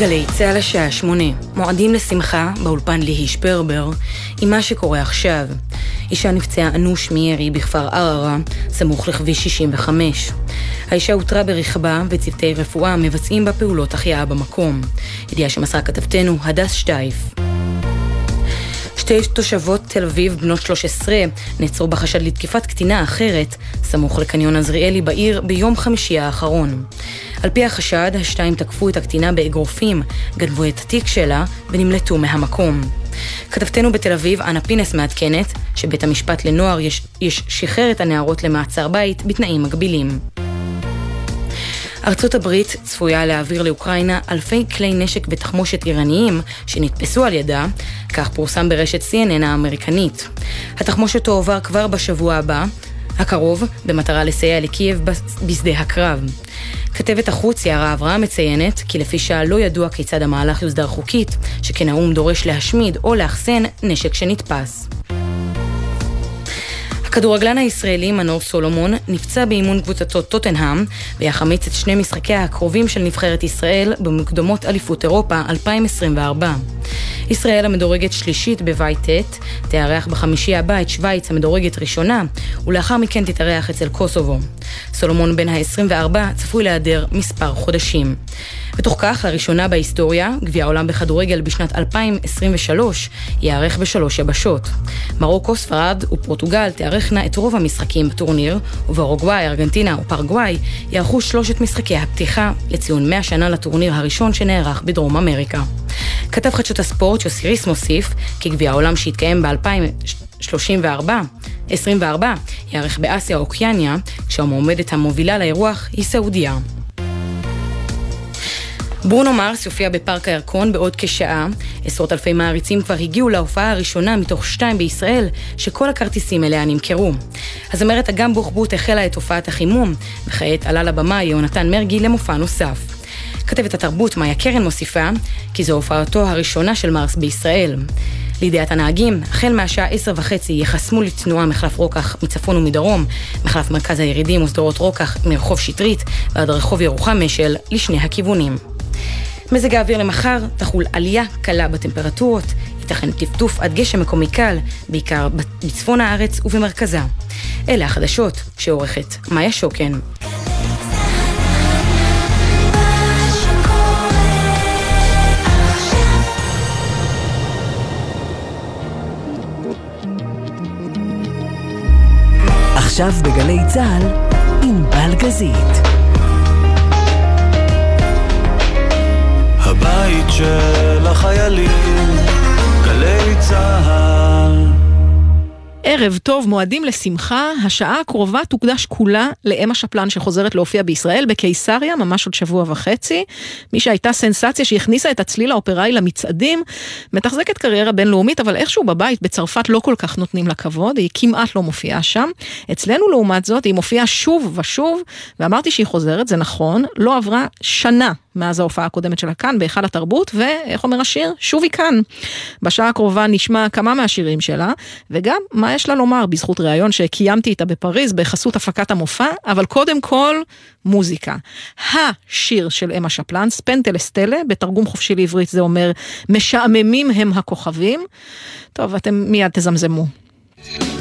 גלי צה"ל השעה שמונה, מועדים לשמחה באולפן ליהי שפרבר, עם מה שקורה עכשיו. אישה נפצעה אנוש מירי בכפר ערערה, סמוך לכביש 65. האישה הותרה ברכבה וצוותי רפואה מבצעים בה פעולות החייאה במקום. ידיעה שמסרה כתבתנו הדס שטייף. שתי תושבות תל אביב, בנות 13, נעצרו בחשד לתקיפת קטינה אחרת, סמוך לקניון עזריאלי בעיר ביום חמישי האחרון. על פי החשד, השתיים תקפו את הקטינה באגרופים, גנבו את התיק שלה ונמלטו מהמקום. כתבתנו בתל אביב, אנה פינס מעדכנת, שבית המשפט לנוער יש, יש שחרר את הנערות למעצר בית בתנאים מגבילים. ארצות הברית צפויה להעביר לאוקראינה אלפי כלי נשק ותחמושת איראניים שנתפסו על ידה, כך פורסם ברשת CNN האמריקנית. התחמושת תועבר כבר בשבוע הבא, הקרוב, במטרה לסייע לקייב בשדה הקרב. כתבת החוץ יערה אברהם מציינת כי לפי שעה לא ידוע כיצד המהלך יוסדר חוקית, שכן האו"ם דורש להשמיד או לאחסן נשק שנתפס. הכדורגלן הישראלי מנור סולומון נפצע באימון קבוצתו טוטנהאם ויחמיץ את שני משחקיה הקרובים של נבחרת ישראל במוקדמות אליפות אירופה 2024. ישראל המדורגת שלישית בבית ט' תארח בחמישי הבא את שווייץ המדורגת ראשונה ולאחר מכן תתארח אצל קוסובו. סולומון בן ה-24 צפוי להיעדר מספר חודשים. בתוך כך, לראשונה בהיסטוריה, גביע העולם בכדורגל בשנת 2023 ייערך בשלוש יבשות. מרוקו, ספרד ופורטוגל תארכנה את רוב המשחקים בטורניר, ובאורוגוואי, ארגנטינה ופרגוואי יערכו שלושת משחקי הפתיחה לציון 100 שנה לטורניר הראשון שנערך בדרום אמריקה. כתב חדשות הספורט יוסיריס מוסיף כי גביע העולם שהתקיים ב-2034 24 ייערך באסיה אוקיאניה, כשהמועמדת המובילה לאירוח היא סעודיה. ברונו מרס יופיע בפארק הירקון בעוד כשעה. עשרות אלפי מעריצים כבר הגיעו להופעה הראשונה מתוך שתיים בישראל, שכל הכרטיסים אליה נמכרו. הזמרת אגם בוחבוט החלה את הופעת החימום, וכעת עלה לבמה יהונתן מרגי למופע נוסף. כתבת התרבות מאיה קרן מוסיפה כי זו הופעתו הראשונה של מרס בישראל. לידיעת הנהגים, החל מהשעה עשר וחצי ייחסמו לתנועה מחלף רוקח מצפון ומדרום, מחלף מרכז הירידים ושדרות רוקח מרחוב שטרית ועד רחוב ירוחם משל לשני הכיוונים. מזג האוויר למחר תחול עלייה קלה בטמפרטורות, ייתכן טפטוף עד גשם מקומי קל, בעיקר בצפון הארץ ובמרכזה. אלה החדשות שעורכת מאיה שוקן. עכשיו בגלי צה"ל, עם בלגזית. של החיילים, גלי צהל. ערב טוב, מועדים לשמחה, השעה הקרובה תוקדש כולה לאם השפלן שחוזרת להופיע בישראל בקיסריה, ממש עוד שבוע וחצי. מי שהייתה סנסציה שהכניסה את הצליל האופראי למצעדים, מתחזקת קריירה בינלאומית, אבל איכשהו בבית בצרפת לא כל כך נותנים לה כבוד, היא כמעט לא מופיעה שם. אצלנו לעומת זאת היא מופיעה שוב ושוב, ואמרתי שהיא חוזרת, זה נכון, לא עברה שנה מאז ההופעה הקודמת שלה כאן, בהיכל התרבות, ואיך אומר השיר? שוב היא כאן. בשעה הקרובה נשמע כמה מהשירים שלה, וגם מה יש לה לומר בזכות ראיון שקיימתי איתה בפריז בחסות הפקת המופע, אבל קודם כל, מוזיקה. השיר של אמה שפלן, ספנטל אסטלה, בתרגום חופשי לעברית זה אומר, משעממים הם הכוכבים. טוב, אתם מיד תזמזמו. אמה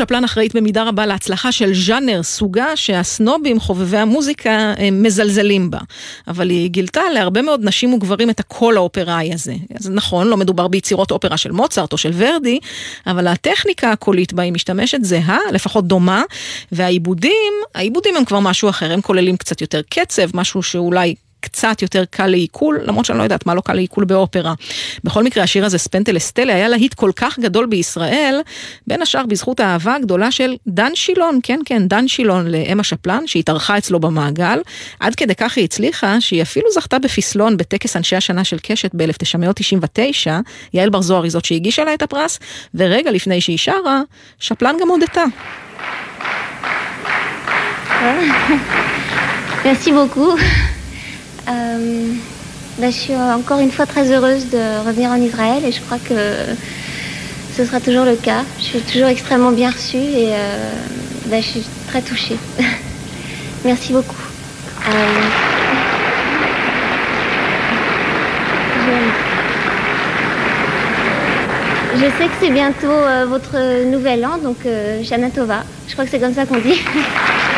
שפלן אחראית במידה רבה להצלחה של ז'אנר, סוגה שהסנובים, חובבי המוזיקה, מזלזלים בה. אבל היא גילתה להרבה מאוד נשים וגברים את הקול האופראי הזה. אז נכון, לא מדובר ביצירות אופרה של מוצרט או של ורדי, אבל הטכניקה הקולית בה היא משתמשת זהה, לפחות דומה, והעיבודים, העיבודים הם כבר משהו אחר, הם כוללים קצת יותר קצב, משהו שאולי קצת יותר קל לעיכול, למרות שאני לא יודעת מה לא קל לעיכול באופרה. בכל מקרה, השיר הזה, ספנטל אסטלה, היה להיט כל כך גדול בישראל, בין השאר בזכות האהבה הגדולה של דן שילון, כן, כן, דן שילון לאמה שפלן, שהתארחה אצלו במעגל. עד כדי כך היא הצליחה, שהיא אפילו זכתה בפסלון בטקס אנשי השנה של קשת ב-1999, יעל בר זוהר היא זאת שהגישה לה את הפרס, ורגע לפני שהיא שרה, שפלן גם הודתה. Merci beaucoup. Euh, bah, je suis encore une fois très heureuse de revenir en Israël et je crois que ce sera toujours le cas. Je suis toujours extrêmement bien reçue et euh, bah, je suis très touchée. Merci beaucoup. Euh, je... sais que c'est bientôt votre nouvel an, donc Shana Tova. Je crois que c'est comme ça qu'on dit.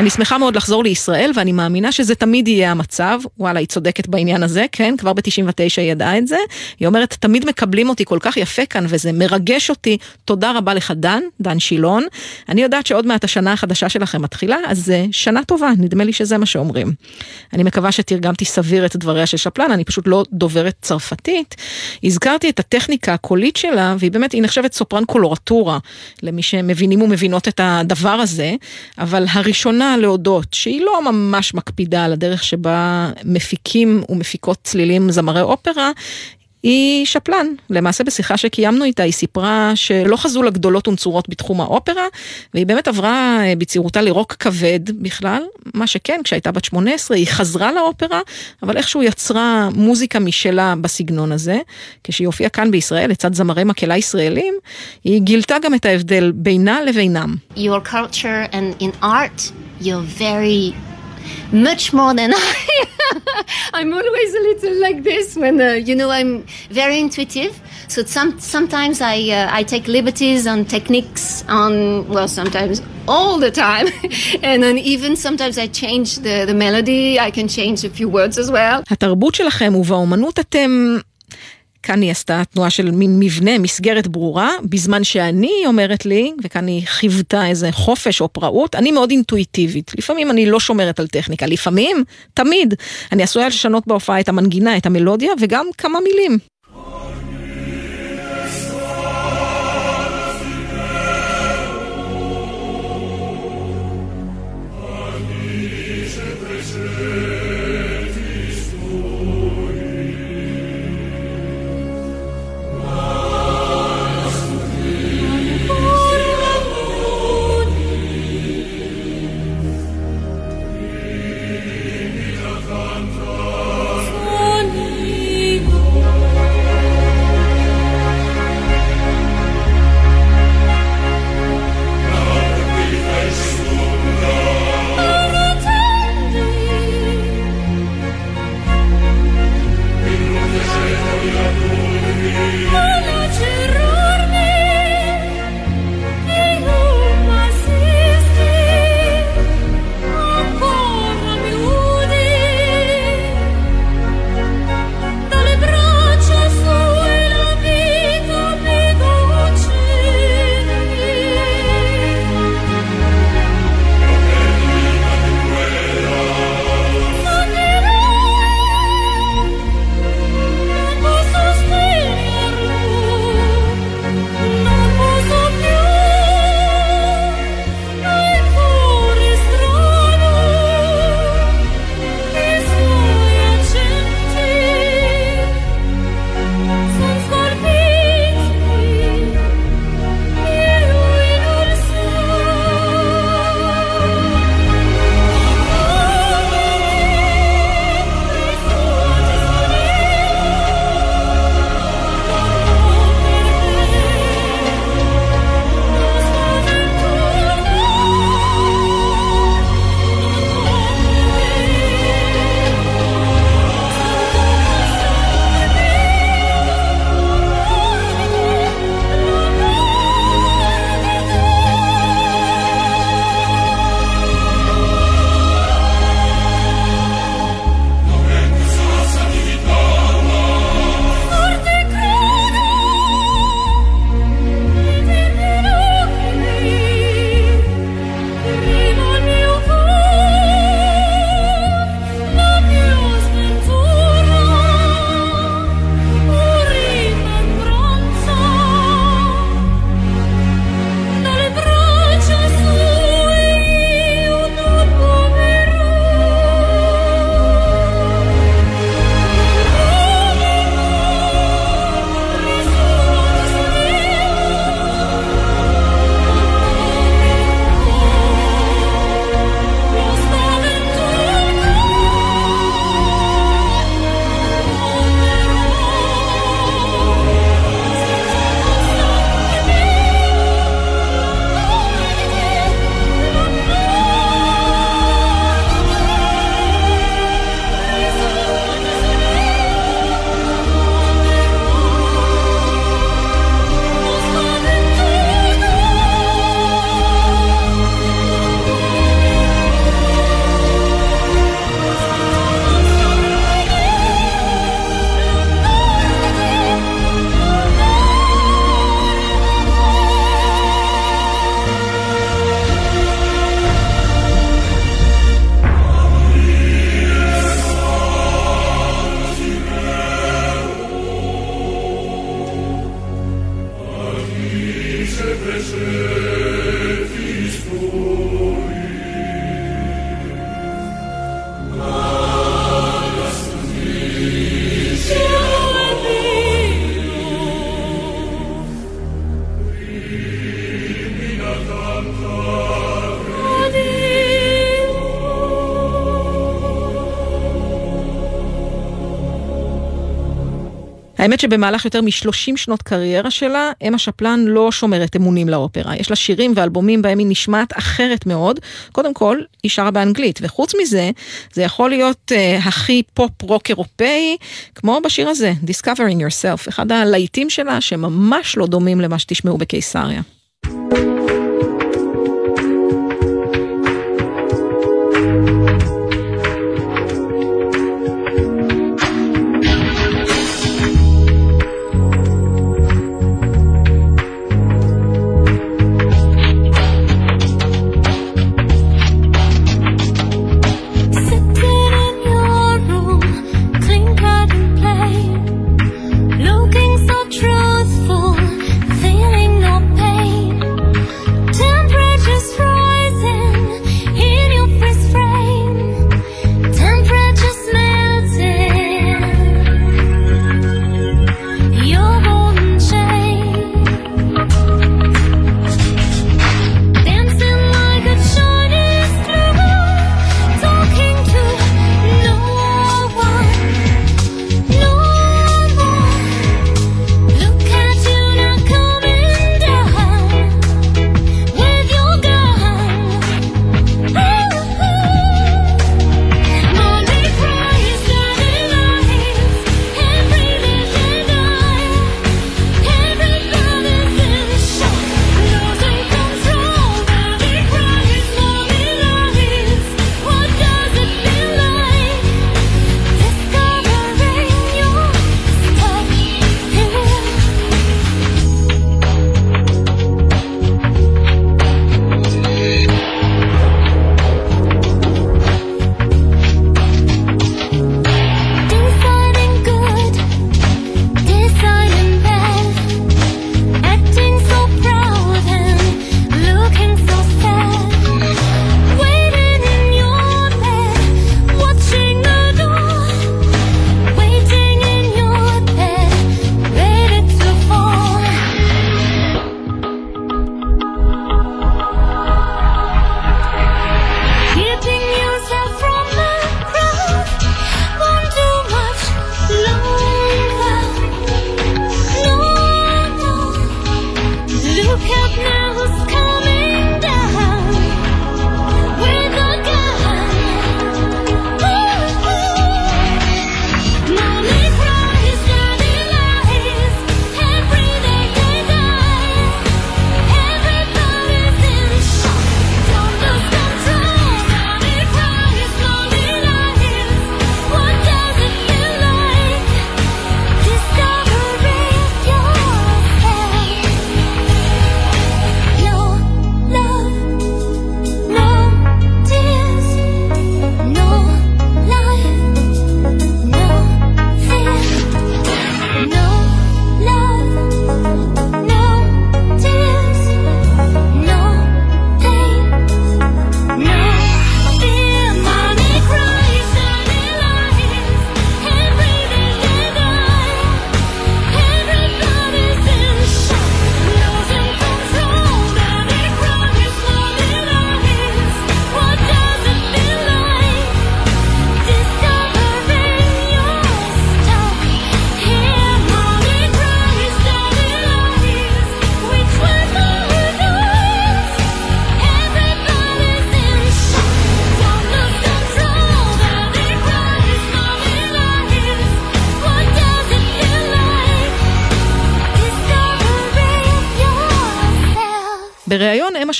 אני שמחה מאוד לחזור לישראל, ואני מאמינה שזה תמיד יהיה המצב. וואלה, היא צודקת בעניין הזה, כן, כבר ב-99 היא ידעה את זה. היא אומרת, תמיד מקבלים אותי כל כך יפה כאן, וזה מרגש אותי. תודה רבה לך, דן, דן שילון. אני יודעת שעוד מעט השנה החדשה שלכם מתחילה, אז זה שנה טובה, נדמה לי שזה מה שאומרים. אני מקווה שתרגמתי סביר את דבריה של שפלן, אני פשוט לא דוברת צרפתית. הזכרתי את הטכניקה הקולית שלה, והיא באמת, היא נחשבת סופרן קולורטורה, למי שמבינים ומבינות את הדבר הזה, אבל הראשונה להודות שהיא לא ממש מקפידה על הדרך שבה מפיקים ומפיקות צלילים זמרי אופרה, היא שפלן. למעשה בשיחה שקיימנו איתה היא סיפרה שלא חזו לה גדולות ונצורות בתחום האופרה, והיא באמת עברה אה, בצעירותה לרוק כבד בכלל, מה שכן, כשהייתה בת 18 היא חזרה לאופרה, אבל איכשהו יצרה מוזיקה משלה בסגנון הזה. כשהיא הופיעה כאן בישראל לצד זמרי מקהלה ישראלים, היא גילתה גם את ההבדל בינה לבינם. Your culture and in art, you're very much more than I. I'm always a little like this when, uh, you know, I'm very intuitive. So some, sometimes I, uh, I take liberties on techniques, on, well, sometimes all the time. and then even sometimes I change the, the melody, I can change a few words as well. התרבות שלכם ובאומנות אתם כאן היא עשתה תנועה של מין מבנה, מסגרת ברורה, בזמן שאני אומרת לי, וכאן היא חיוותה איזה חופש או פראות, אני מאוד אינטואיטיבית. לפעמים אני לא שומרת על טכניקה, לפעמים, תמיד, אני עשויה לשנות בהופעה את המנגינה, את המלודיה, וגם כמה מילים. האמת שבמהלך יותר מ-30 שנות קריירה שלה, אמה שפלן לא שומרת אמונים לאופרה. יש לה שירים ואלבומים בהם היא נשמעת אחרת מאוד. קודם כל, היא שרה באנגלית, וחוץ מזה, זה יכול להיות uh, הכי פופ רוק אירופאי, כמו בשיר הזה, Discovering Yourself, אחד הלהיטים שלה שממש לא דומים למה שתשמעו בקיסריה.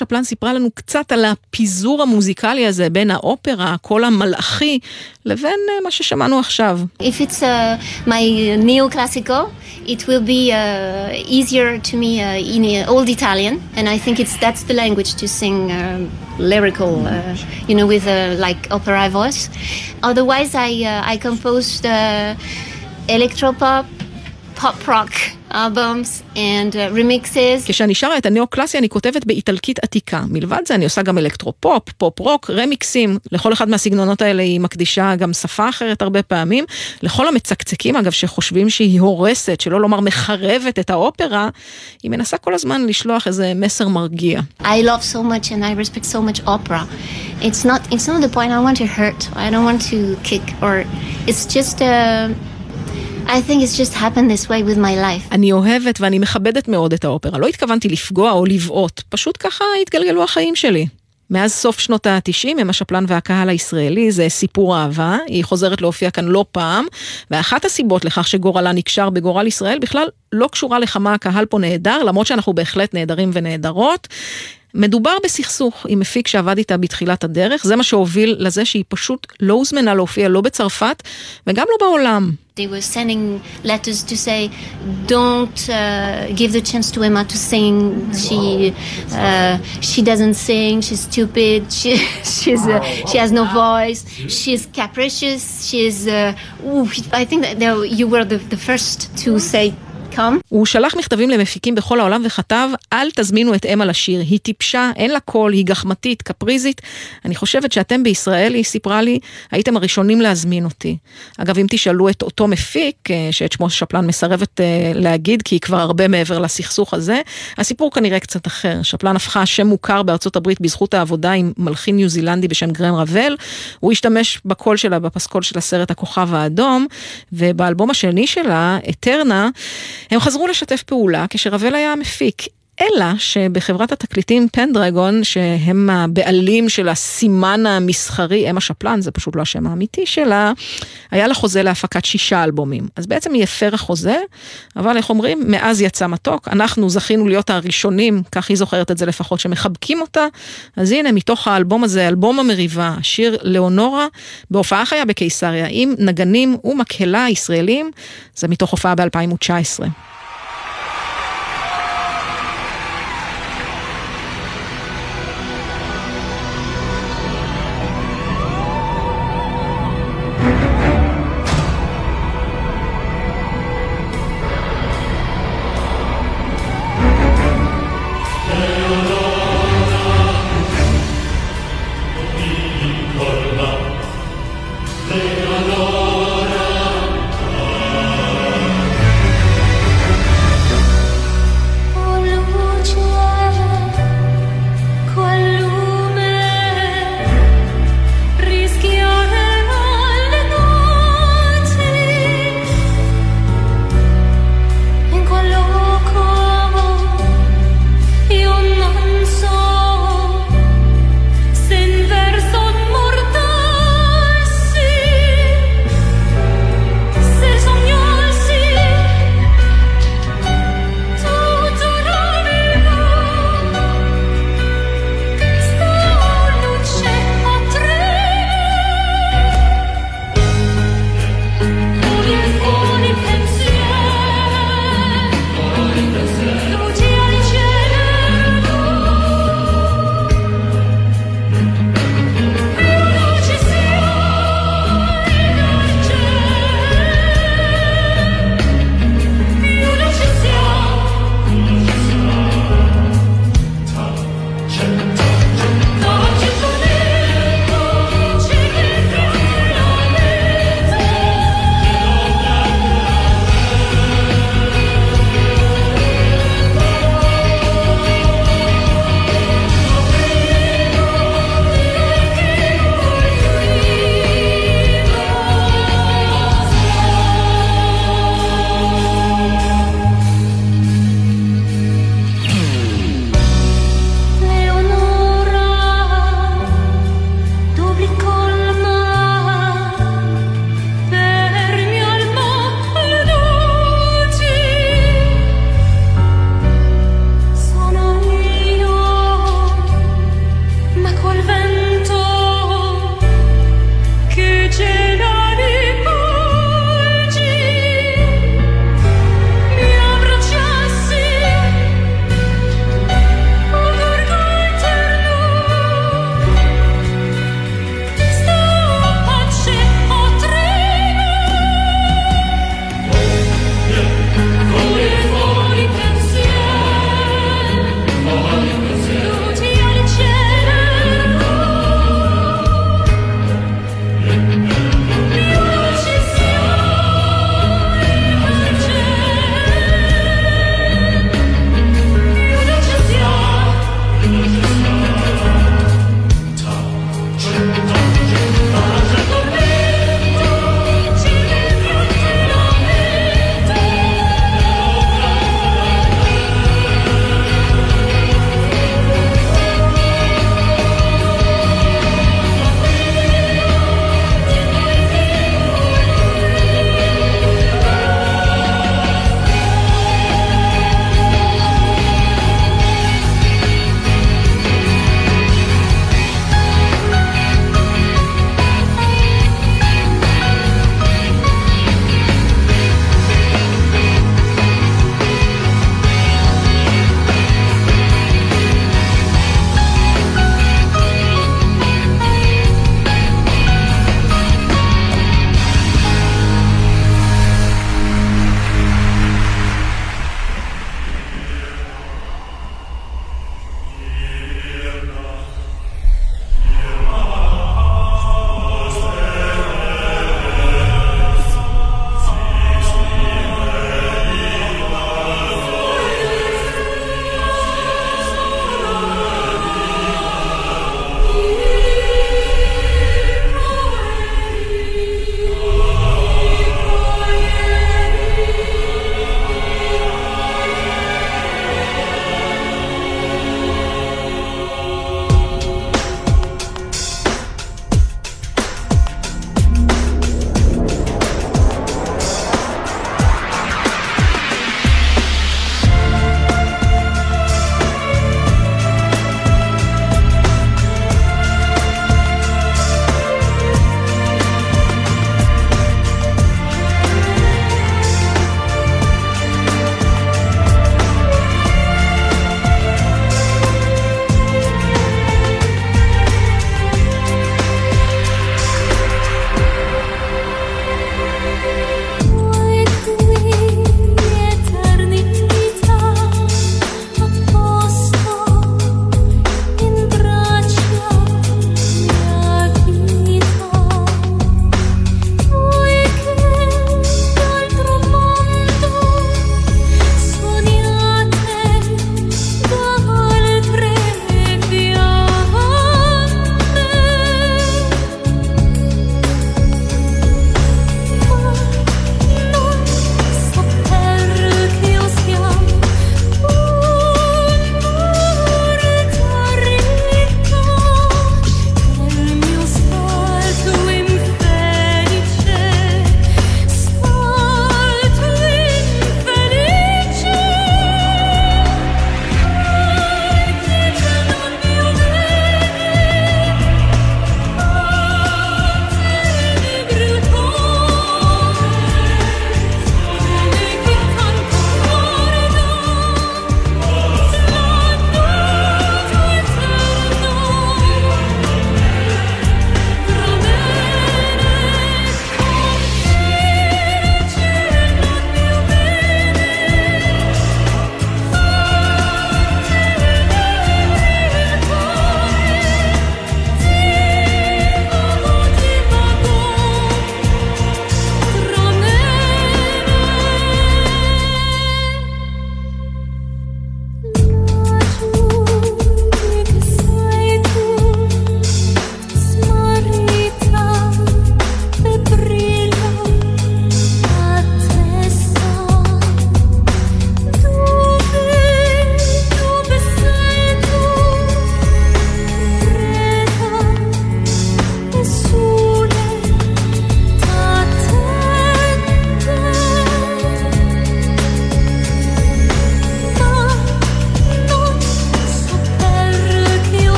שפלן סיפרה לנו קצת על הפיזור המוזיקלי הזה בין האופרה, הקול המלאכי, לבין מה ששמענו עכשיו. If it's uh, my neo-classical, it will be uh, easier to me uh, in uh, old Italian, and I think it's that's the language to sing uh, lyrical, uh, you know, with a like opera voice. Otherwise, I uh, I composed uh, electropop, pop rock. Uh, remixes. כשאני שרה את הנאו-קלאסי אני כותבת באיטלקית עתיקה. מלבד זה אני עושה גם אלקטרו-פופ, פופ-רוק, רמיקסים. לכל אחד מהסגנונות האלה היא מקדישה גם שפה אחרת הרבה פעמים. לכל המצקצקים אגב שחושבים שהיא הורסת, שלא לומר מחרבת את האופרה, היא מנסה כל הזמן לשלוח איזה מסר מרגיע. I love so much and I respect so much opera. It's not, it's not the point I want to hurt, I don't want to kick or it's just a... אני אוהבת ואני מכבדת מאוד את האופרה. לא התכוונתי לפגוע או לבעוט, פשוט ככה התגלגלו החיים שלי. מאז סוף שנות ה-90 הם השפלן והקהל הישראלי, זה סיפור אהבה, היא חוזרת להופיע כאן לא פעם, ואחת הסיבות לכך שגורלה נקשר בגורל ישראל בכלל לא קשורה לכמה הקהל פה נהדר, למרות שאנחנו בהחלט נהדרים ונהדרות. מדובר בסכסוך עם מפיק שעבד איתה בתחילת הדרך, זה מה שהוביל לזה שהיא פשוט לא הוזמנה להופיע לא בצרפת וגם לא בעולם. They were sending letters to say, don't uh, give the chance to Emma to sing. She uh, she doesn't sing. She's stupid. She she's uh, she has no voice. She's capricious. She's. Uh, ooh, I think that you were the, the first to say. הוא שלח מכתבים למפיקים בכל העולם וכתב, אל תזמינו את אמה לשיר, היא טיפשה, אין לה קול, היא גחמתית, קפריזית. אני חושבת שאתם בישראל, היא סיפרה לי, הייתם הראשונים להזמין אותי. אגב, אם תשאלו את אותו מפיק, אה, שאת שמו שפלן מסרבת אה, להגיד, כי היא כבר הרבה מעבר לסכסוך הזה, הסיפור כנראה קצת אחר. שפלן הפכה שם מוכר בארצות הברית בזכות העבודה עם מלחין ניו זילנדי בשם גרם רבל. הוא השתמש בקול שלה בפסקול של הסרט הכוכב האדום, ובאלבום השני שלה, אתרנה, הם חזרו לשתף פעולה כשרבל היה המפיק. אלא שבחברת התקליטים פנדרגון, שהם הבעלים של הסימן המסחרי, אמה שפלן, זה פשוט לא השם האמיתי שלה, היה לה חוזה להפקת שישה אלבומים. אז בעצם היא הפרה חוזה, אבל איך אומרים, מאז יצא מתוק, אנחנו זכינו להיות הראשונים, כך היא זוכרת את זה לפחות, שמחבקים אותה. אז הנה, מתוך האלבום הזה, אלבום המריבה, השיר לאונורה, בהופעה חיה בקיסריה, עם נגנים ומקהלה ישראלים, זה מתוך הופעה ב-2019.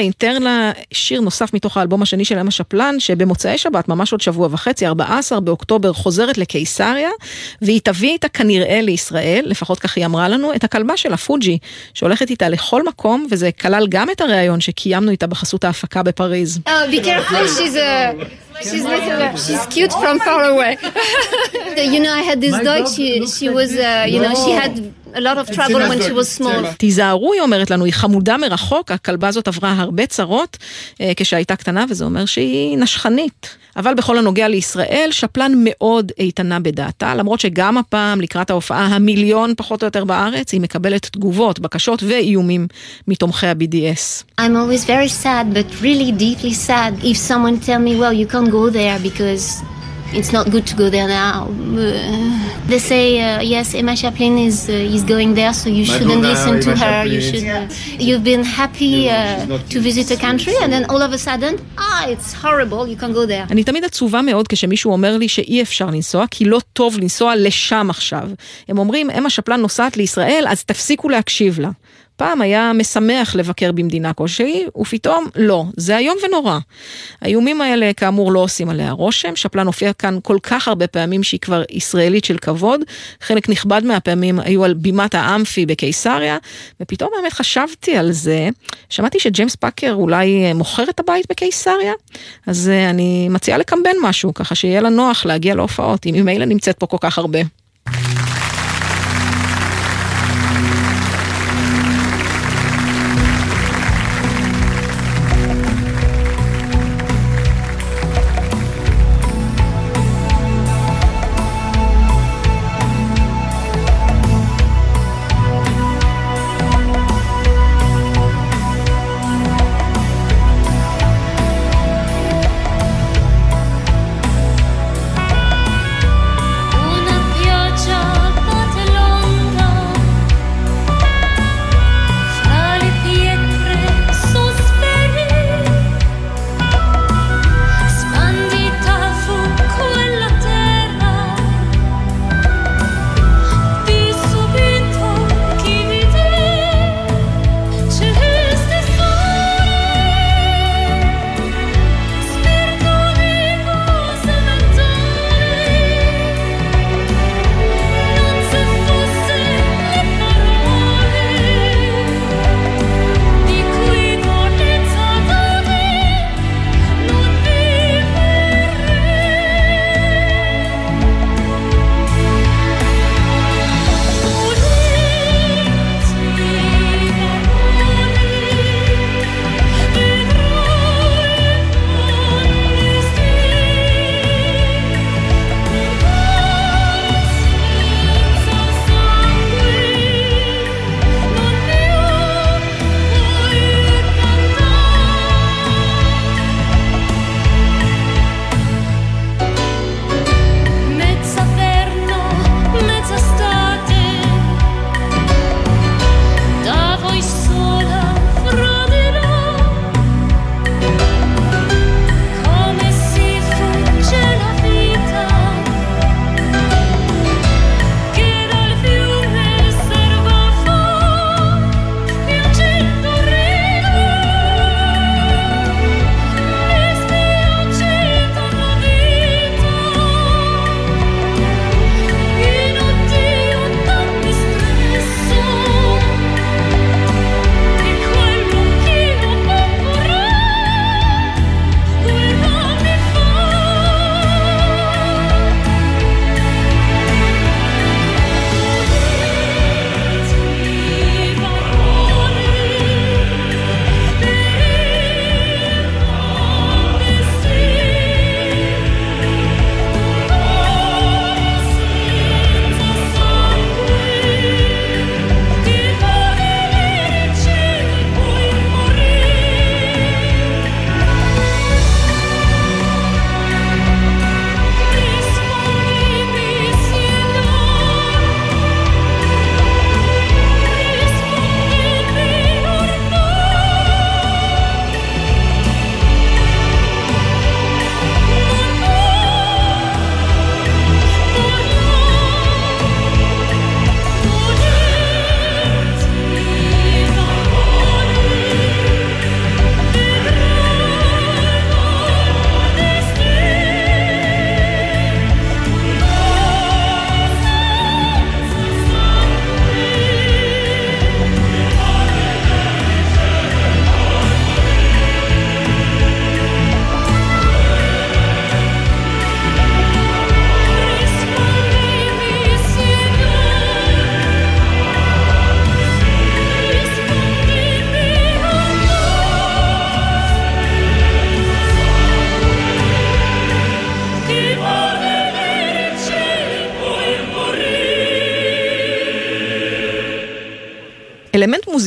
לנוטה אינטרנה שיר נוסף מתוך האלבום השני של אמה שפלן, שבמוצאי שבת, ממש עוד שבוע וחצי, 14 באוקטובר, חוזרת לקיסריה, והיא תביא איתה כנראה לישראל, לפחות כך היא אמרה לנו, את הכלבה שלה, פוג'י, שהולכת איתה לכל מקום, וזה כלל גם את הריאיון שקיימנו איתה בחסות ההפקה בפריז. Oh, be careful, she's a... She's little, she's cute from far away. you know, I had this dog, she, she was, uh, you know, she had a lot of trouble when she was small. תיזהרו, היא אומרת לנו, היא חמודה מרחוק, הכלבה הזאת עברה הרבה צרות אה, כשהייתה קטנה, וזה אומר שהיא נשכנית. אבל בכל הנוגע לישראל, שפלן מאוד איתנה בדעתה, למרות שגם הפעם, לקראת ההופעה המיליון פחות או יותר בארץ, היא מקבלת תגובות, בקשות ואיומים מתומכי ה-BDS. I'm always very sad, but really deeply sad, if someone tell me, well, you can't go there because it's not good to go there now. Uh, they say, uh, yes, Emma Chaplin is uh, is going there, so you shouldn't listen to her. You should. Uh, you've been happy uh, to visit a country, and then all of a sudden, ah, it's horrible, you can go there. אני תמיד עצובה מאוד כשמישהו אומר לי שאי אפשר לנסוע, כי לא טוב לנסוע לשם עכשיו. הם אומרים, אמה שפלן נוסעת לישראל, אז תפסיקו להקשיב לה. פעם היה משמח לבקר במדינה כלשהי, ופתאום לא, זה איום ונורא. האיומים האלה כאמור לא עושים עליה רושם, שפלן הופיע כאן כל כך הרבה פעמים שהיא כבר ישראלית של כבוד, חלק נכבד מהפעמים היו על בימת האמפי בקיסריה, ופתאום באמת חשבתי על זה, שמעתי שג'יימס פאקר אולי מוכר את הבית בקיסריה, אז אה, אני מציעה לקמבן משהו, ככה שיהיה לה נוח להגיע להופעות, היא ממילא נמצאת פה כל כך הרבה.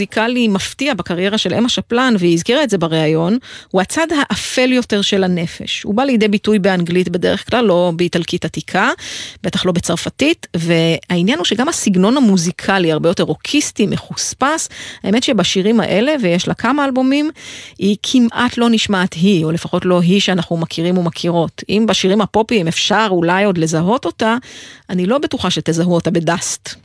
מוזיקלי מפתיע בקריירה של אמה שפלן, והיא הזכירה את זה בריאיון, הוא הצד האפל יותר של הנפש. הוא בא לידי ביטוי באנגלית בדרך כלל, לא באיטלקית עתיקה, בטח לא בצרפתית, והעניין הוא שגם הסגנון המוזיקלי הרבה יותר רוקיסטי, מחוספס. האמת שבשירים האלה, ויש לה כמה אלבומים, היא כמעט לא נשמעת היא, או לפחות לא היא שאנחנו מכירים ומכירות. אם בשירים הפופיים אפשר אולי עוד לזהות אותה, אני לא בטוחה שתזהו אותה בדאסט.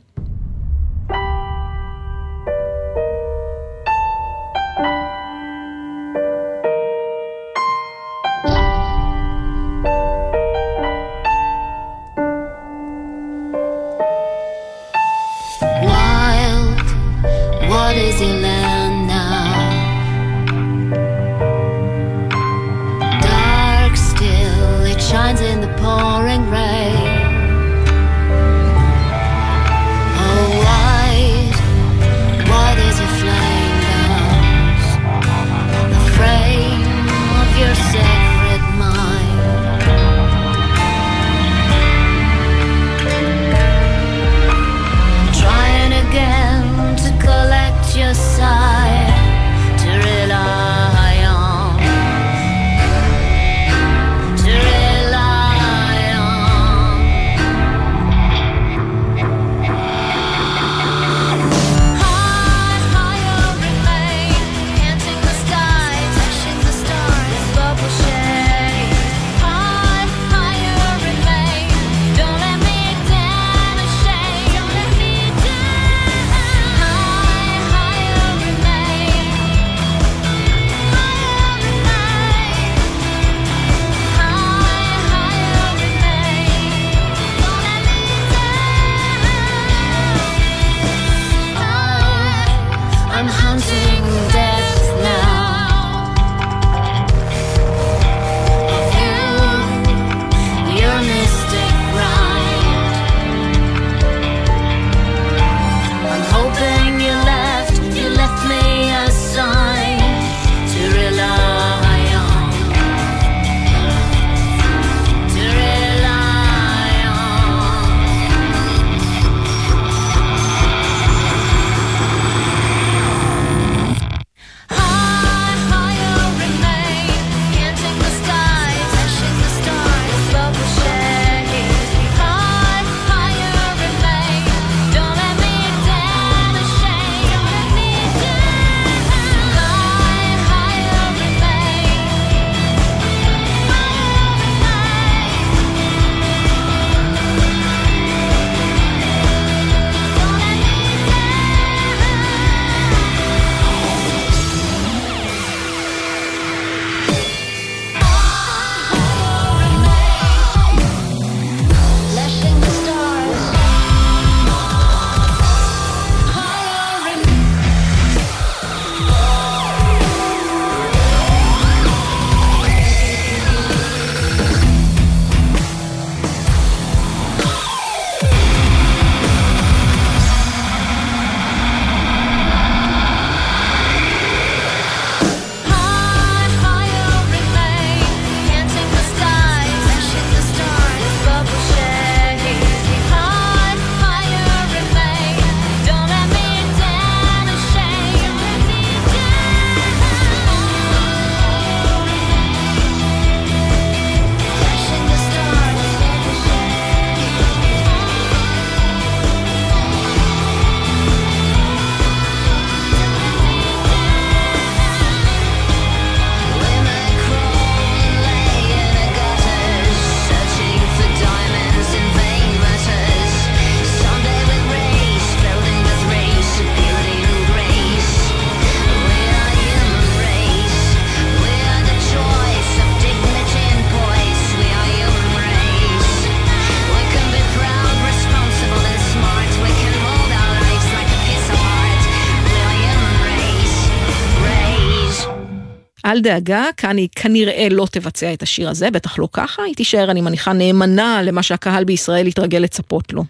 אל דאגה, כאן היא כנראה לא תבצע את השיר הזה, בטח לא ככה, היא תישאר, אני מניחה, נאמנה למה שהקהל בישראל יתרגל לצפות לו.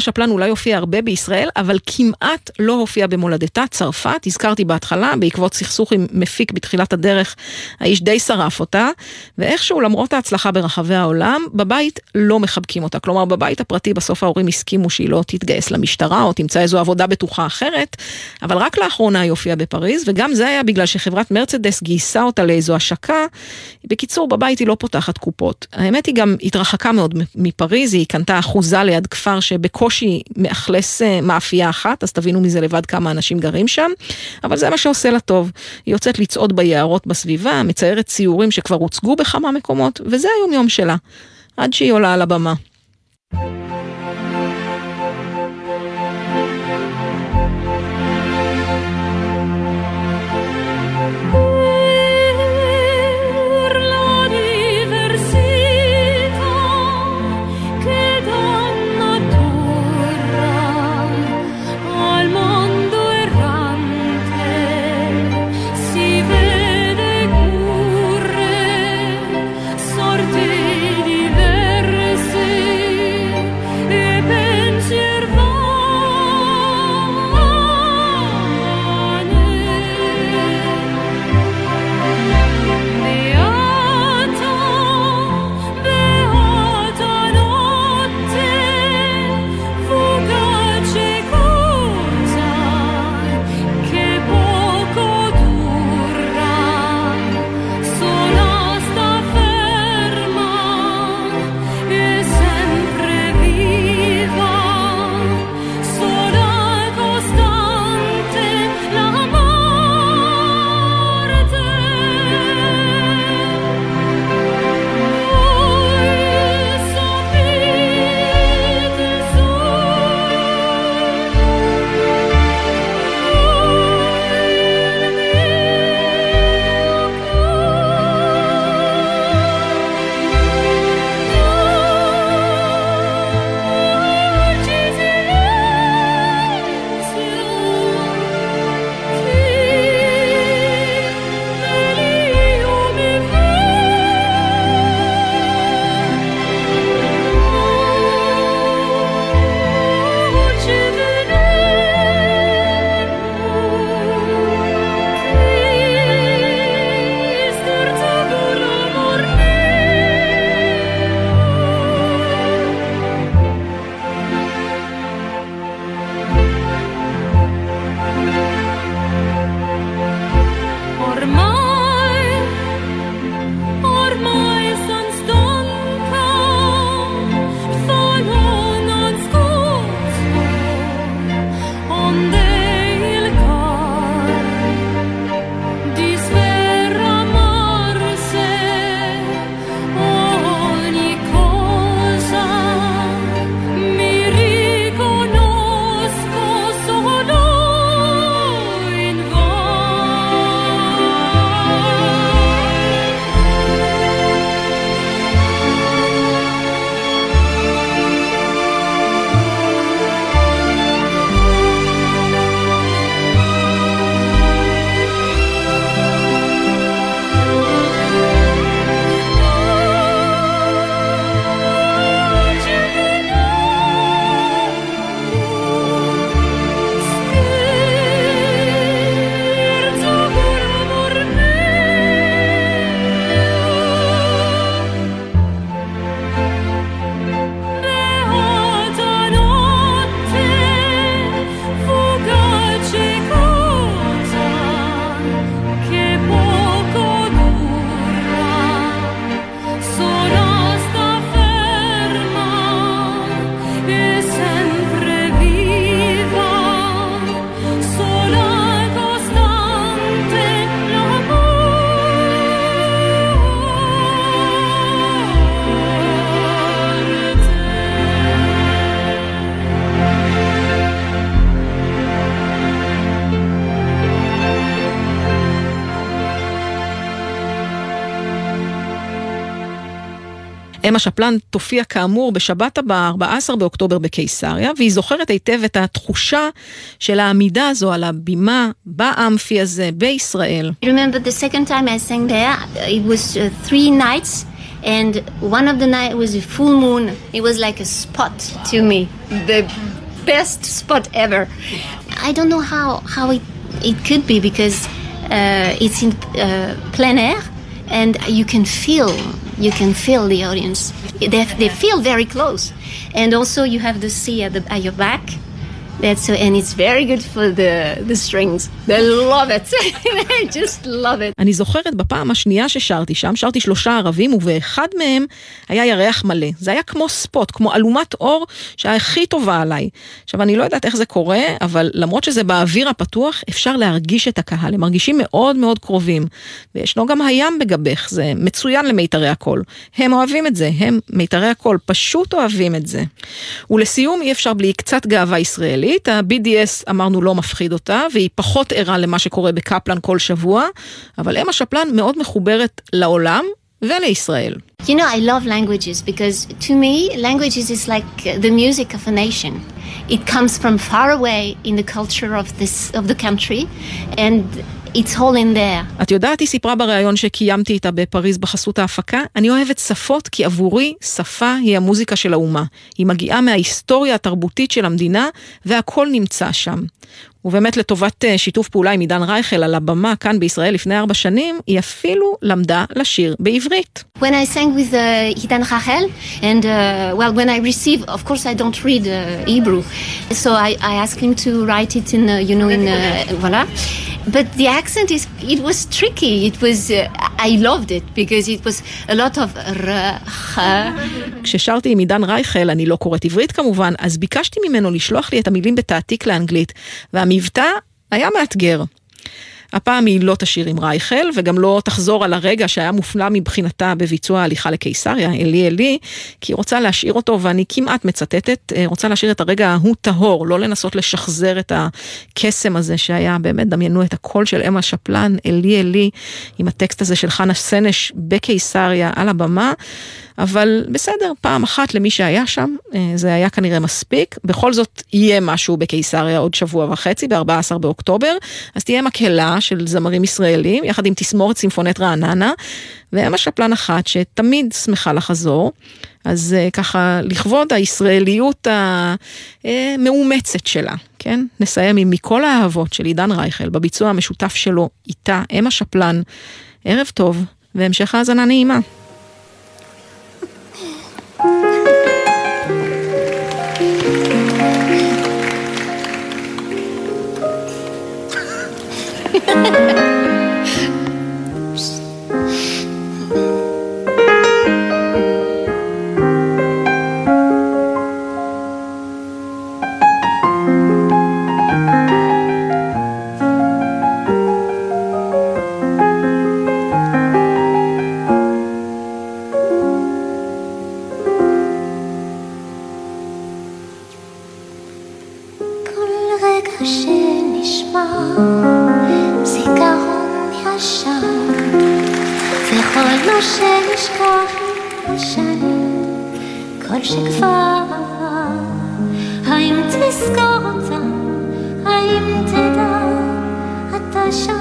אמה שפלן אולי הופיעה הרבה בישראל, אבל כמעט לא הופיעה במולדתה, צרפת, הזכרתי בהתחלה, בעקבות סכסוך עם מפיק בתחילת הדרך, האיש די שרף אותה, ואיכשהו למרות ההצלחה ברחבי העולם, בבית לא מחבקים אותה. כלומר, בבית הפרטי בסוף ההורים הסכימו שהיא לא תתגייס למשטרה או תמצא איזו עבודה בטוחה אחרת, אבל רק לאחרונה היא הופיעה בפריז, וגם זה היה בגלל שחברת מרצדס גייסה אותה לאיזו השקה. בקיצור, בבית היא לא פותחת קופות. האמת היא גם התרחקה מאוד מפריז, היא קנתה אחוזה ליד כפר שבקושי מאכלס אה, מאפייה אחת, אז תבינו מזה לבד כמה אנשים גרים שם, אבל זה מה שעושה לה טוב. היא יוצאת לצעוד ביערות בסביבה, מציירת ציורים שכבר הוצגו בכמה מקומות, וזה היום יום שלה, עד שהיא עולה על הבמה. אמה שפלן תופיע כאמור בשבת הבאה, 14 באוקטובר בקיסריה, והיא זוכרת היטב את התחושה של העמידה הזו על הבימה באמפי הזה בישראל. remember the second time I sang there, it was uh, three nights And one of the night was a full moon. It was like a spot to me, the best spot ever. I don't know how how it it could be because uh, it's in uh, plein air, and you can feel you can feel the audience. They, they feel very close, and also you have the sea at, the, at your back That's so, and it's very good for the, the strings. They love it. They just love it. אני זוכרת בפעם השנייה ששרתי שם, שרתי שלושה ערבים, ובאחד מהם היה ירח מלא. זה היה כמו ספוט, כמו אלומת אור שהיה הכי טובה עליי. עכשיו, אני לא יודעת איך זה קורה, אבל למרות שזה באוויר הפתוח, אפשר להרגיש את הקהל. הם מרגישים מאוד מאוד קרובים. וישנו גם הים בגבך, זה מצוין למיתרי הקול. הם אוהבים את זה, הם, מיתרי הקול, פשוט אוהבים את זה. ולסיום, אי אפשר בלי קצת גאווה ישראלית. הישראלית, ה-BDS אמרנו לא מפחיד אותה, והיא פחות ערה למה שקורה בקפלן כל שבוע, אבל אמה שפלן מאוד מחוברת לעולם ולישראל. You know, I love languages because to me, languages is like the music of a nation. It comes from far away in the culture of this of the country, and It's all in there. את יודעת, היא סיפרה בריאיון שקיימתי איתה בפריז בחסות ההפקה, אני אוהבת שפות כי עבורי שפה היא המוזיקה של האומה. היא מגיעה מההיסטוריה התרבותית של המדינה והכל נמצא שם. ובאמת לטובת אה, שיתוף פעולה עם עידן רייכל על הבמה כאן בישראל לפני ארבע שנים, היא אפילו למדה לשיר בעברית. When I sang with uh, עידן רייכל, and uh, well, when I receive, of course I don't read uh, Hebrew, so I, I asked him to write it in, uh, you know, in, uh, voilà. But the accent is, it was tricky. It was, uh, I loved it because it was a lot of כששרתי עם עידן רייכל, אני לא קוראת עברית כמובן, אז ביקשתי ממנו לשלוח לי את המילים בתעתיק לאנגלית, והמבטא היה מאתגר. הפעם היא לא תשאיר עם רייכל, וגם לא תחזור על הרגע שהיה מופלא מבחינתה בביצוע ההליכה לקיסריה, אלי אלי, כי היא רוצה להשאיר אותו, ואני כמעט מצטטת, אה, רוצה להשאיר את הרגע ההוא טהור, לא לנסות לשחזר את הקסם הזה שהיה, באמת דמיינו את הקול של אמה שפלן, אלי אלי, עם הטקסט הזה של חנה סנש בקיסריה על הבמה. אבל בסדר, פעם אחת למי שהיה שם, אה, זה היה כנראה מספיק. בכל זאת, יהיה משהו בקיסריה עוד שבוע וחצי, ב-14 באוקטובר, אז תהיה מקהלה של זמרים ישראלים, יחד עם תסמורת סימפונט רעננה, ואמה שפלן אחת שתמיד שמחה לחזור. אז אה, ככה, לכבוד הישראליות המאומצת שלה, כן? נסיים עם מכל האהבות של עידן רייכל, בביצוע המשותף שלו איתה, אמה שפלן. ערב טוב, והמשך האזנה נעימה. Ha ha ha! שאשכח לא שנים, כל שכבר האם תזכור אותם? האם תדע אתה שם?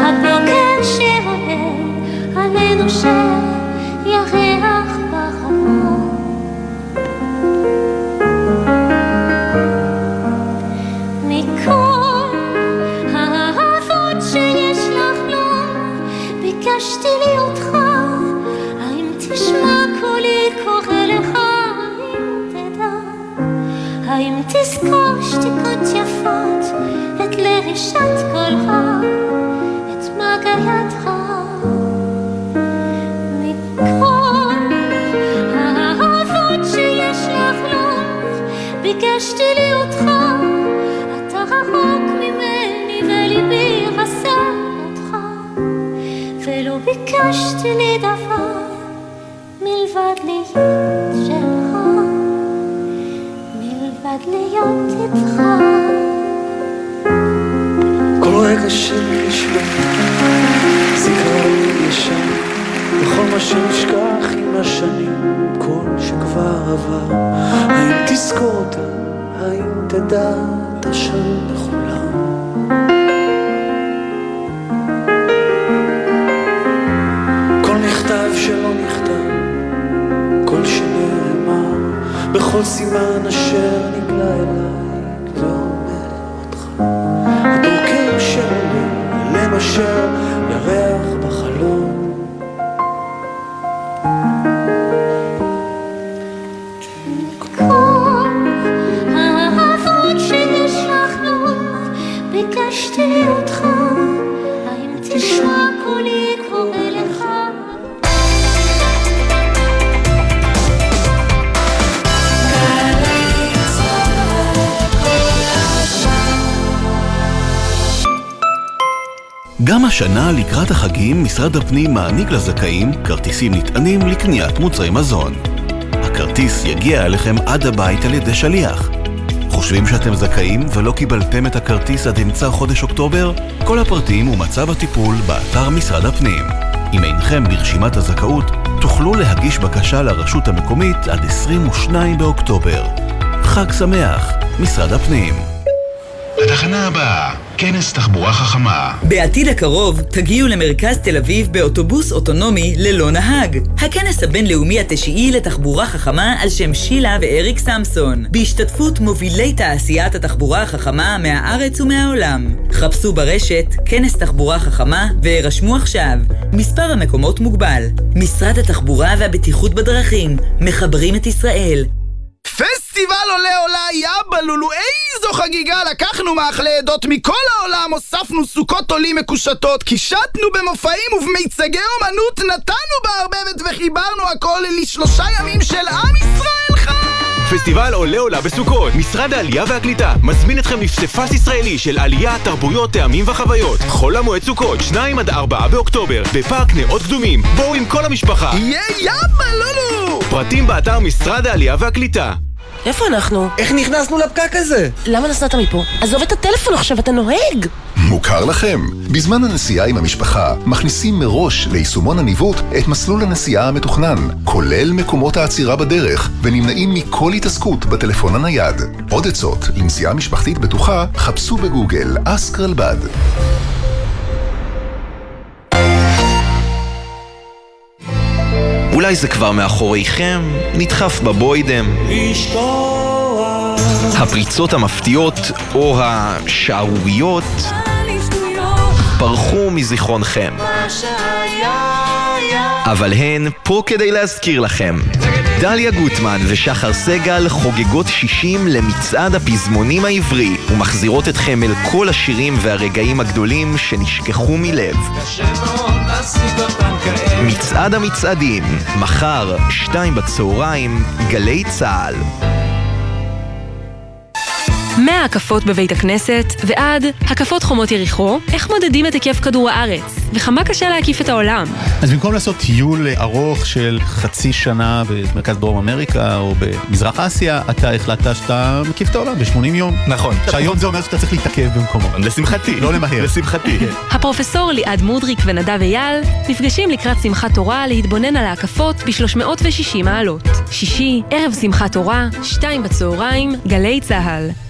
הבוקר שעולה עלינו שירח בחלום. מכל האהבות שיש לך לא ביקשתי להיותך האם תשמע קולי קורא לך אם תדע האם תזכור שתיקות יפות את לרישת חשתי לי דבר מלבד להיות שלך, מלבד להיות איתך. כל רגע של נשמע, זיכרון ישן, וכל מה שנשכח עם השנים, כל שכבר עבר, האם תזכור אותה, האם תדע את השם בכולם? בכל סימן אשר נגלה אליי, השנה לקראת החגים משרד הפנים מעניק לזכאים כרטיסים נטענים לקניית מוצרי מזון. הכרטיס יגיע אליכם עד הבית על ידי שליח. חושבים שאתם זכאים ולא קיבלתם את הכרטיס עד אמצע חודש אוקטובר? כל הפרטים ומצב הטיפול באתר משרד הפנים. אם אינכם ברשימת הזכאות, תוכלו להגיש בקשה לרשות המקומית עד 22 באוקטובר. חג שמח, משרד הפנים. התחנה הבאה, כנס תחבורה חכמה. בעתיד הקרוב תגיעו למרכז תל אביב באוטובוס אוטונומי ללא נהג. הכנס הבינלאומי התשיעי לתחבורה חכמה על שם שילה ואריק סמסון, בהשתתפות מובילי תעשיית התחבורה החכמה מהארץ ומהעולם. חפשו ברשת כנס תחבורה חכמה והירשמו עכשיו. מספר המקומות מוגבל. משרד התחבורה והבטיחות בדרכים, מחברים את ישראל. פסטיבל עולה עולה יאבא לולו איזו חגיגה לקחנו מאכלי עדות מכל העולם הוספנו סוכות עולים מקושטות קישטנו במופעים ובמיצגי אומנות נתנו בערבבת וחיברנו הכל לשלושה ימים של עם ישראל חי! פסטיבל עולה עולה בסוכות. משרד העלייה והקליטה מזמין אתכם לפסיפס ישראלי של עלייה, תרבויות, טעמים וחוויות. חול המועד סוכות, 2 עד 4 באוקטובר בפארק נאות קדומים. בואו עם כל המשפחה. יהיה יאבא לולו פרטים באתר משרד העלייה והקליטה איפה אנחנו? איך נכנסנו לפקק הזה? למה נסעת מפה? עזוב את הטלפון עכשיו, אתה נוהג! מוכר לכם? בזמן הנסיעה עם המשפחה, מכניסים מראש ליישומון הניווט את מסלול הנסיעה המתוכנן, כולל מקומות העצירה בדרך, ונמנעים מכל התעסקות בטלפון הנייד. עוד עצות לנסיעה משפחתית בטוחה, חפשו בגוגל אסק רלב"ד. אולי זה כבר מאחוריכם, נדחף בבוידם. הפריצות המפתיעות או השערוריות פרחו מזיכרונכם. אבל הן פה כדי להזכיר לכם. דליה גוטמן ושחר סגל חוגגות 60 למצעד הפזמונים העברי ומחזירות אתכם אל כל השירים והרגעים הגדולים שנשכחו מלב. מצעד המצעדים, מחר, שתיים בצהריים, גלי צה"ל. מההקפות בבית הכנסת ועד הקפות חומות יריחו, איך מודדים את היקף כדור הארץ, וכמה קשה להקיף את העולם. אז במקום לעשות טיול ארוך של חצי שנה במרכז דרום אמריקה או במזרח אסיה, אתה החלטת שאתה מקיף את העולם ב-80 יום. נכון. שהיום זה אומר שאתה צריך להתעכב במקומו. לשמחתי. לא למהר. לשמחתי. הפרופסור ליעד מודריק ונדב אייל נפגשים לקראת שמחת תורה להתבונן על ההקפות ב-360 מעלות. שישי, ערב שמחת תורה, שתיים בצהריים, גלי צה"ל.